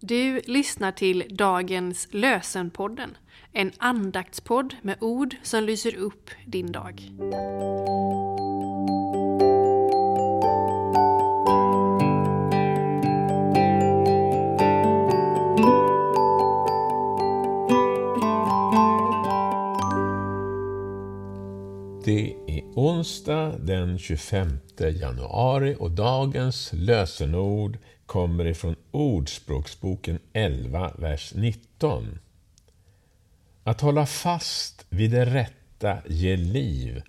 Du lyssnar till dagens Lösenpodden, en andaktspodd med ord som lyser upp din dag. Det är onsdag den 25 januari och dagens lösenord kommer ifrån Ordspråksboken 11, vers 19. Att hålla fast vid det rätta ger liv.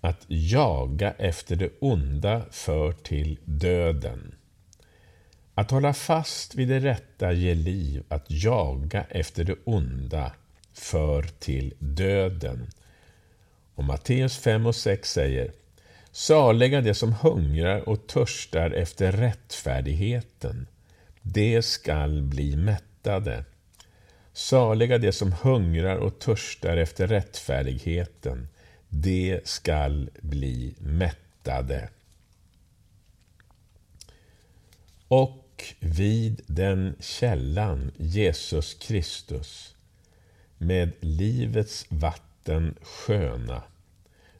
Att jaga efter det onda för till döden. Att hålla fast vid det rätta ger liv. Att jaga efter det onda för till döden. Och Matteus 5 och 6 säger Saliga de som hungrar och törstar efter rättfärdigheten, de skall bli mättade. Saliga de som hungrar och törstar efter rättfärdigheten, de skall bli mättade. Och vid den källan, Jesus Kristus, med livets vatten sköna,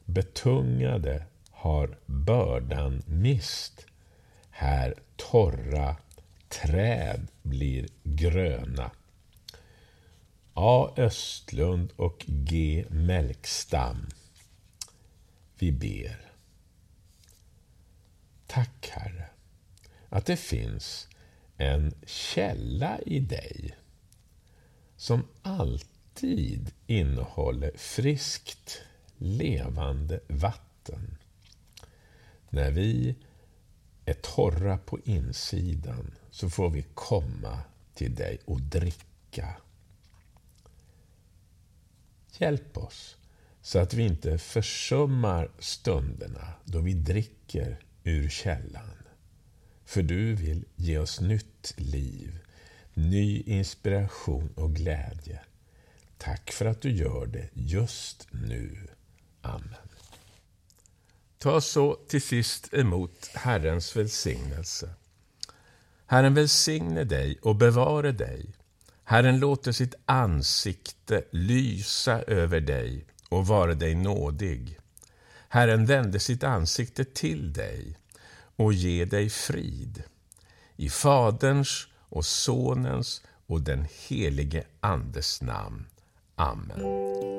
betungade har bördan mist. Här torra träd blir gröna. A. Östlund och G. Melkstam. Vi ber. Tack, Herre, att det finns en källa i dig som alltid innehåller friskt, levande vatten. När vi är torra på insidan så får vi komma till dig och dricka. Hjälp oss så att vi inte försummar stunderna då vi dricker ur källan. För du vill ge oss nytt liv, ny inspiration och glädje. Tack för att du gör det just nu. Amen. Ta så till sist emot Herrens välsignelse. Herren välsigne dig och bevare dig. Herren låter sitt ansikte lysa över dig och vara dig nådig. Herren vände sitt ansikte till dig och ge dig frid. I Faderns och Sonens och den helige Andes namn. Amen.